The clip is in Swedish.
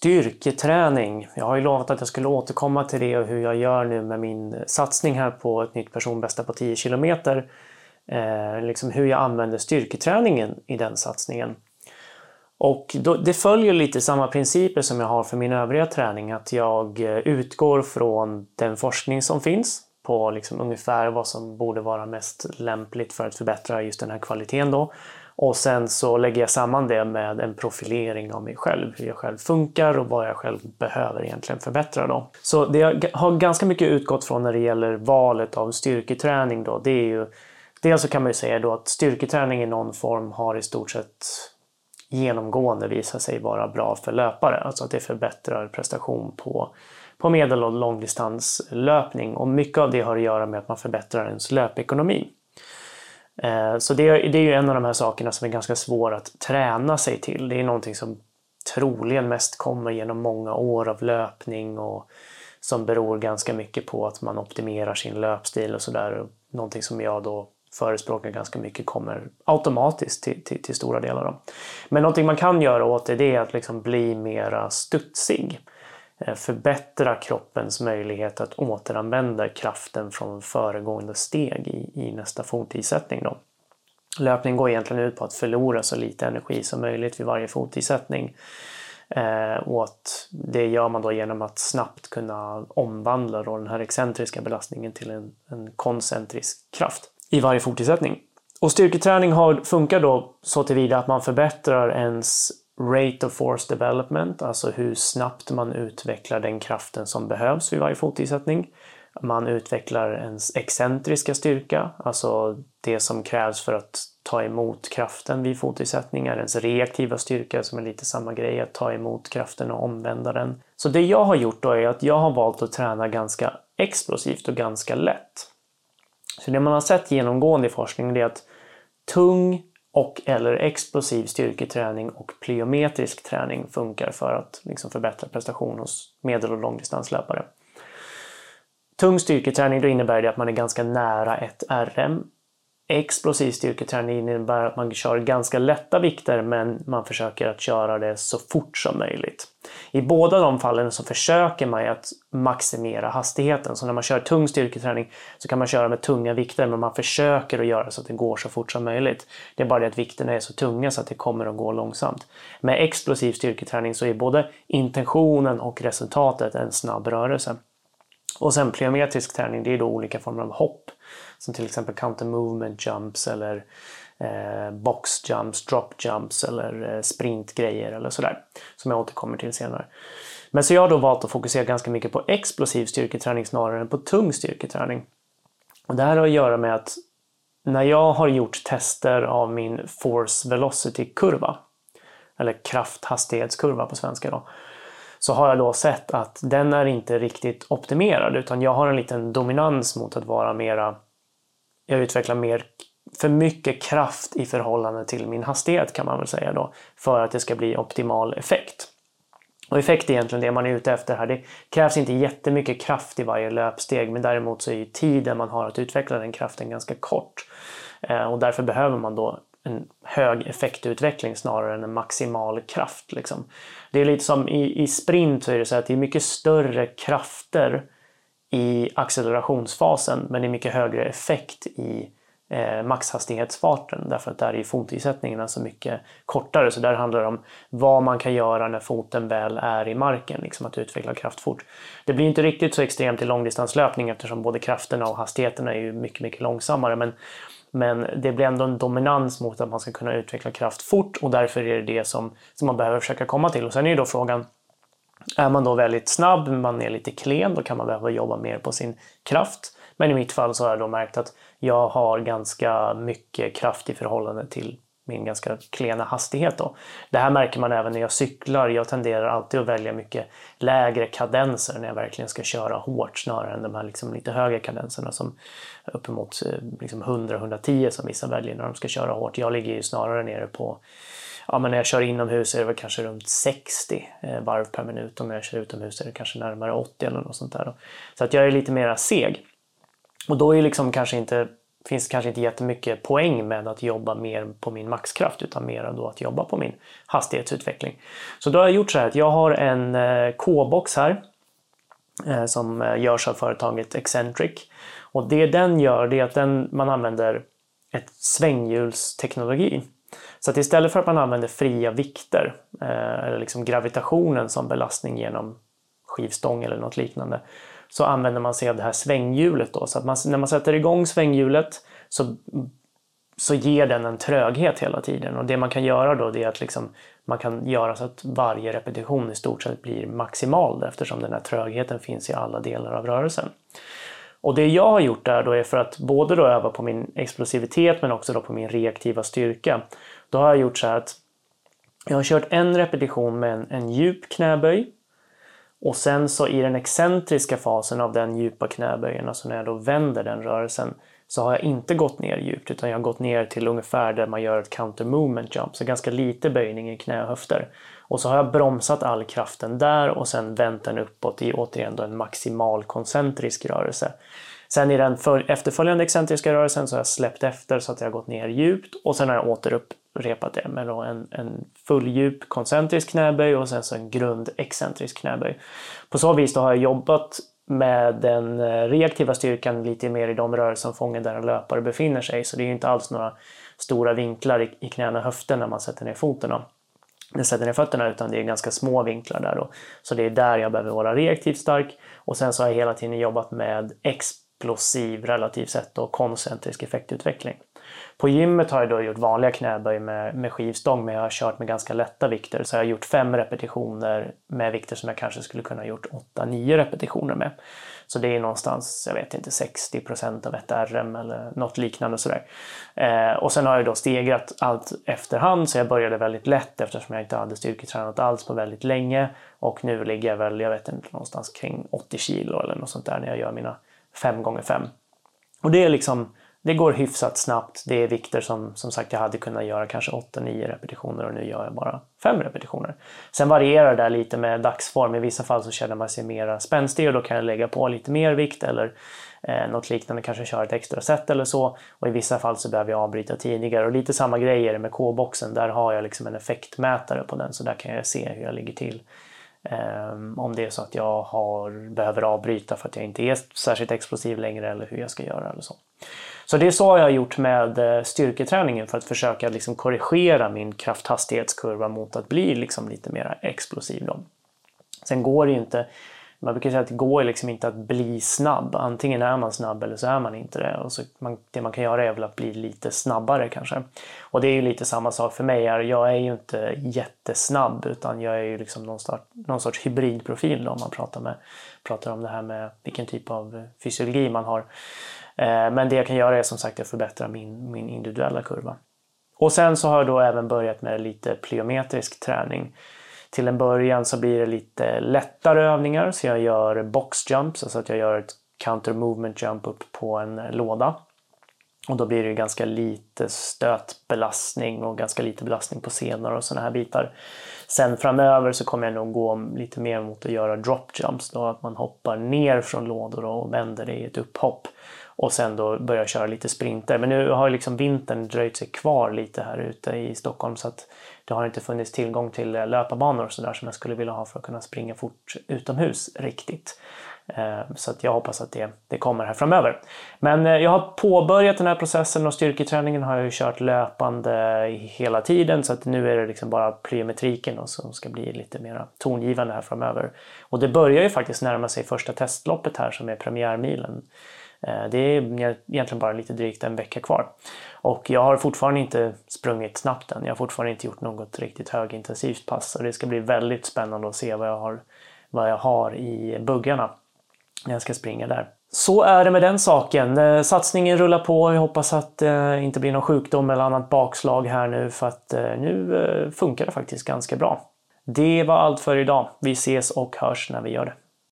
Styrketräning. Jag har ju lovat att jag skulle återkomma till det och hur jag gör nu med min satsning här på ett nytt personbästa på 10 km. Eh, liksom hur jag använder styrketräningen i den satsningen. Och då, det följer lite samma principer som jag har för min övriga träning. Att jag eh, utgår från den forskning som finns på liksom ungefär vad som borde vara mest lämpligt för att förbättra just den här kvaliteten. Då. Och sen så lägger jag samman det med en profilering av mig själv, hur jag själv funkar och vad jag själv behöver egentligen förbättra. Då. Så det jag har ganska mycket utgått från när det gäller valet av styrketräning då, det är ju Dels så kan man ju säga då att styrketräning i någon form har i stort sett genomgående visat sig vara bra för löpare, alltså att det förbättrar prestation på, på medel och långdistanslöpning och mycket av det har att göra med att man förbättrar ens löpekonomi. Eh, så det, det är ju en av de här sakerna som är ganska svår att träna sig till. Det är någonting som troligen mest kommer genom många år av löpning och som beror ganska mycket på att man optimerar sin löpstil och sådär. Någonting som jag då förespråkar ganska mycket kommer automatiskt till, till, till stora delar. Då. Men någonting man kan göra åt det, det är att liksom bli mera studsig. Eh, förbättra kroppens möjlighet att återanvända kraften från föregående steg i, i nästa fotisättning. Då. Löpning går egentligen ut på att förlora så lite energi som möjligt vid varje fotisättning. Eh, och att det gör man då genom att snabbt kunna omvandla då den här excentriska belastningen till en, en koncentrisk kraft i varje fotisättning. Och styrketräning har, funkar då så tillvida att man förbättrar ens rate of force development, alltså hur snabbt man utvecklar den kraften som behövs vid varje fotisättning. Man utvecklar ens excentriska styrka, alltså det som krävs för att ta emot kraften vid fotisättningar. Ens reaktiva styrka som är lite samma grej, att ta emot kraften och omvända den. Så det jag har gjort då är att jag har valt att träna ganska explosivt och ganska lätt. Så det man har sett genomgående i forskningen är att tung och eller explosiv styrketräning och plyometrisk träning funkar för att liksom förbättra prestation hos medel och långdistanslöpare. Tung styrketräning då innebär det att man är ganska nära ett RM Explosiv styrketräning innebär att man kör ganska lätta vikter men man försöker att köra det så fort som möjligt. I båda de fallen så försöker man att maximera hastigheten. Så när man kör tung styrketräning så kan man köra med tunga vikter men man försöker att göra så att det går så fort som möjligt. Det är bara det att vikterna är så tunga så att det kommer att gå långsamt. Med explosiv styrketräning så är både intentionen och resultatet en snabb rörelse. Och sen plyometrisk träning, det är då olika former av hopp som till exempel counter movement jumps eller eh, box jumps, drop jumps eller eh, sprintgrejer eller sådär. Som jag återkommer till senare. Men så jag har då valt att fokusera ganska mycket på explosiv styrketräning snarare än på tung styrketräning. Och det här har att göra med att när jag har gjort tester av min force velocity-kurva, eller krafthastighetskurva på svenska då, så har jag då sett att den är inte riktigt optimerad utan jag har en liten dominans mot att vara mera jag utvecklar mer, för mycket kraft i förhållande till min hastighet kan man väl säga då, för att det ska bli optimal effekt. Och effekt är egentligen det man är ute efter här. Det krävs inte jättemycket kraft i varje löpsteg men däremot så är ju tiden man har att utveckla den kraften ganska kort. Eh, och därför behöver man då en hög effektutveckling snarare än en maximal kraft. Liksom. Det är lite som i, i sprint så är det så att det är mycket större krafter i accelerationsfasen men det är mycket högre effekt i eh, maxhastighetsfarten därför att där är fotisättningarna så mycket kortare så där handlar det om vad man kan göra när foten väl är i marken, liksom att utveckla kraft fort. Det blir inte riktigt så extremt i långdistanslöpning eftersom både krafterna och hastigheterna är ju mycket, mycket långsammare men men det blir ändå en dominans mot att man ska kunna utveckla kraft fort och därför är det det som, som man behöver försöka komma till. Och sen är ju då frågan är man då väldigt snabb, man är lite klen, då kan man behöva jobba mer på sin kraft. Men i mitt fall så har jag då märkt att jag har ganska mycket kraft i förhållande till min ganska klena hastighet. Då. Det här märker man även när jag cyklar. Jag tenderar alltid att välja mycket lägre kadenser när jag verkligen ska köra hårt snarare än de här liksom lite högre kadenserna som uppemot eh, liksom 100-110 som vissa väljer när de ska köra hårt. Jag ligger ju snarare nere på ja, men när jag kör inomhus är det väl kanske runt 60 eh, varv per minut och när jag kör utomhus är det kanske närmare 80 eller något sånt där. Då. Så att jag är lite mera seg. Och då är liksom kanske inte finns kanske inte jättemycket poäng med att jobba mer på min maxkraft utan mer då att jobba på min hastighetsutveckling. Så då har jag gjort så här att jag har en eh, K-box här eh, som eh, görs av företaget Eccentric. Och det den gör det är att den, man använder ett svänghjulsteknologi. Så att istället för att man använder fria vikter eller liksom gravitationen som belastning genom skivstång eller något liknande så använder man sig av det här svänghjulet. Då. Så att man, när man sätter igång svänghjulet så, så ger den en tröghet hela tiden. Och det man kan göra då är att liksom, man kan göra så att varje repetition i stort sett blir maximal eftersom den här trögheten finns i alla delar av rörelsen. Och det jag har gjort där då är för att både då öva på min explosivitet men också då på min reaktiva styrka. Då har jag gjort så här att jag har kört en repetition med en, en djup knäböj och sen så i den excentriska fasen av den djupa knäböjen, alltså när jag då vänder den rörelsen, så har jag inte gått ner djupt utan jag har gått ner till ungefär där man gör ett counter movement jump, så ganska lite böjning i knä och höfter. Och så har jag bromsat all kraften där och sen vänt den uppåt i återigen då en maximal koncentrisk rörelse. Sen i den efterföljande excentriska rörelsen så har jag släppt efter så att jag har gått ner djupt och sen har jag återupprepat det med då en, en fulldjup koncentrisk knäböj och sen så en grund excentrisk knäböj. På så vis då har jag jobbat med den eh, reaktiva styrkan lite mer i de rörelseomfången där en löpare befinner sig. Så det är inte alls några stora vinklar i, knäna och höften när man sätter ner foten. När sätter ner fötterna utan det är ganska små vinklar där. Då. Så det är där jag behöver vara reaktivt stark. Och sen så har jag hela tiden jobbat med explosiv relativt sett och koncentrisk effektutveckling. På gymmet har jag då gjort vanliga knäböj med, med skivstång men jag har kört med ganska lätta vikter. Så jag har gjort fem repetitioner med vikter som jag kanske skulle kunna gjort 8-9 repetitioner med. Så det är någonstans, jag vet inte, 60% av ett RM eller något liknande sådär. Eh, och sen har jag då stegrat allt efterhand så jag började väldigt lätt eftersom jag inte hade styrketränat alls på väldigt länge. Och nu ligger jag väl, jag vet inte, någonstans kring 80 kilo eller något sånt där när jag gör mina 5 gånger 5 Och det är liksom det går hyfsat snabbt. Det är vikter som som sagt jag hade kunnat göra kanske 8-9 repetitioner och nu gör jag bara 5 repetitioner. Sen varierar det lite med dagsform. I vissa fall så känner man sig mer spänstig och då kan jag lägga på lite mer vikt eller eh, något liknande, kanske köra ett extra set eller så. Och i vissa fall så behöver jag avbryta tidigare. Och lite samma grej är det med K-boxen. Där har jag liksom en effektmätare på den så där kan jag se hur jag ligger till. Um, om det är så att jag har, behöver avbryta för att jag inte är särskilt explosiv längre eller hur jag ska göra eller så. Så det är så jag har gjort med eh, styrketräningen för att försöka liksom korrigera min krafthastighetskurva mot att bli liksom lite mer explosiv. Då. Sen går det ju inte, man brukar säga att det går liksom inte att bli snabb. Antingen är man snabb eller så är man inte det. Och så man, det man kan göra är väl att bli lite snabbare kanske. Och det är ju lite samma sak för mig. Jag är ju inte jättesnabb utan jag är ju liksom någon, start, någon sorts hybridprofil då, om man pratar, med, pratar om det här med vilken typ av eh, fysiologi man har. Eh, men det jag kan göra är som sagt att förbättra min, min individuella kurva. Och sen så har jag då även börjat med lite plyometrisk träning. Till en början så blir det lite lättare övningar så jag gör boxjumps, alltså att jag gör ett counter movement jump upp på en låda. Och då blir det ganska lite stötbelastning och ganska lite belastning på senor och sådana här bitar. Sen framöver så kommer jag nog gå lite mer mot att göra drop jumps, då att man hoppar ner från lådor och vänder det i ett upphopp och sen då börja köra lite sprinter. Men nu har liksom vintern dröjt sig kvar lite här ute i Stockholm så att det har inte funnits tillgång till eh, löparbanor och sådär som jag skulle vilja ha för att kunna springa fort utomhus riktigt. Eh, så att jag hoppas att det, det kommer här framöver. Men eh, jag har påbörjat den här processen och styrketräningen har jag ju kört löpande hela tiden så att nu är det liksom bara plyometriken som ska bli lite mer tongivande här framöver. Och det börjar ju faktiskt närma sig första testloppet här som är premiärmilen Eh, det är egentligen bara lite drygt en vecka kvar. Och jag har fortfarande inte sprungit snabbt än. Jag har fortfarande inte gjort något riktigt högintensivt pass. Och det ska bli väldigt spännande att se vad jag har, vad jag har i buggarna när jag ska springa där. Så är det med den saken. Eh, satsningen rullar på. Jag hoppas att det inte blir någon sjukdom eller annat bakslag här nu för att nu funkar det faktiskt ganska bra. Det var allt för idag. Vi ses och hörs när vi gör det.